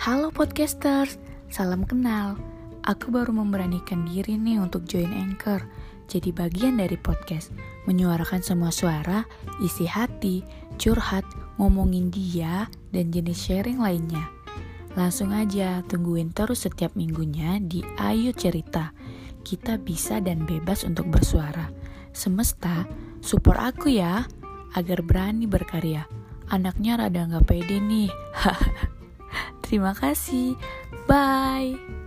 Halo podcasters, salam kenal. Aku baru memberanikan diri nih untuk join Anchor, jadi bagian dari podcast, menyuarakan semua suara, isi hati, curhat, ngomongin dia, dan jenis sharing lainnya. Langsung aja tungguin terus setiap minggunya di Ayu Cerita. Kita bisa dan bebas untuk bersuara. Semesta, support aku ya, agar berani berkarya. Anaknya rada nggak pede nih. Terima kasih. Bye.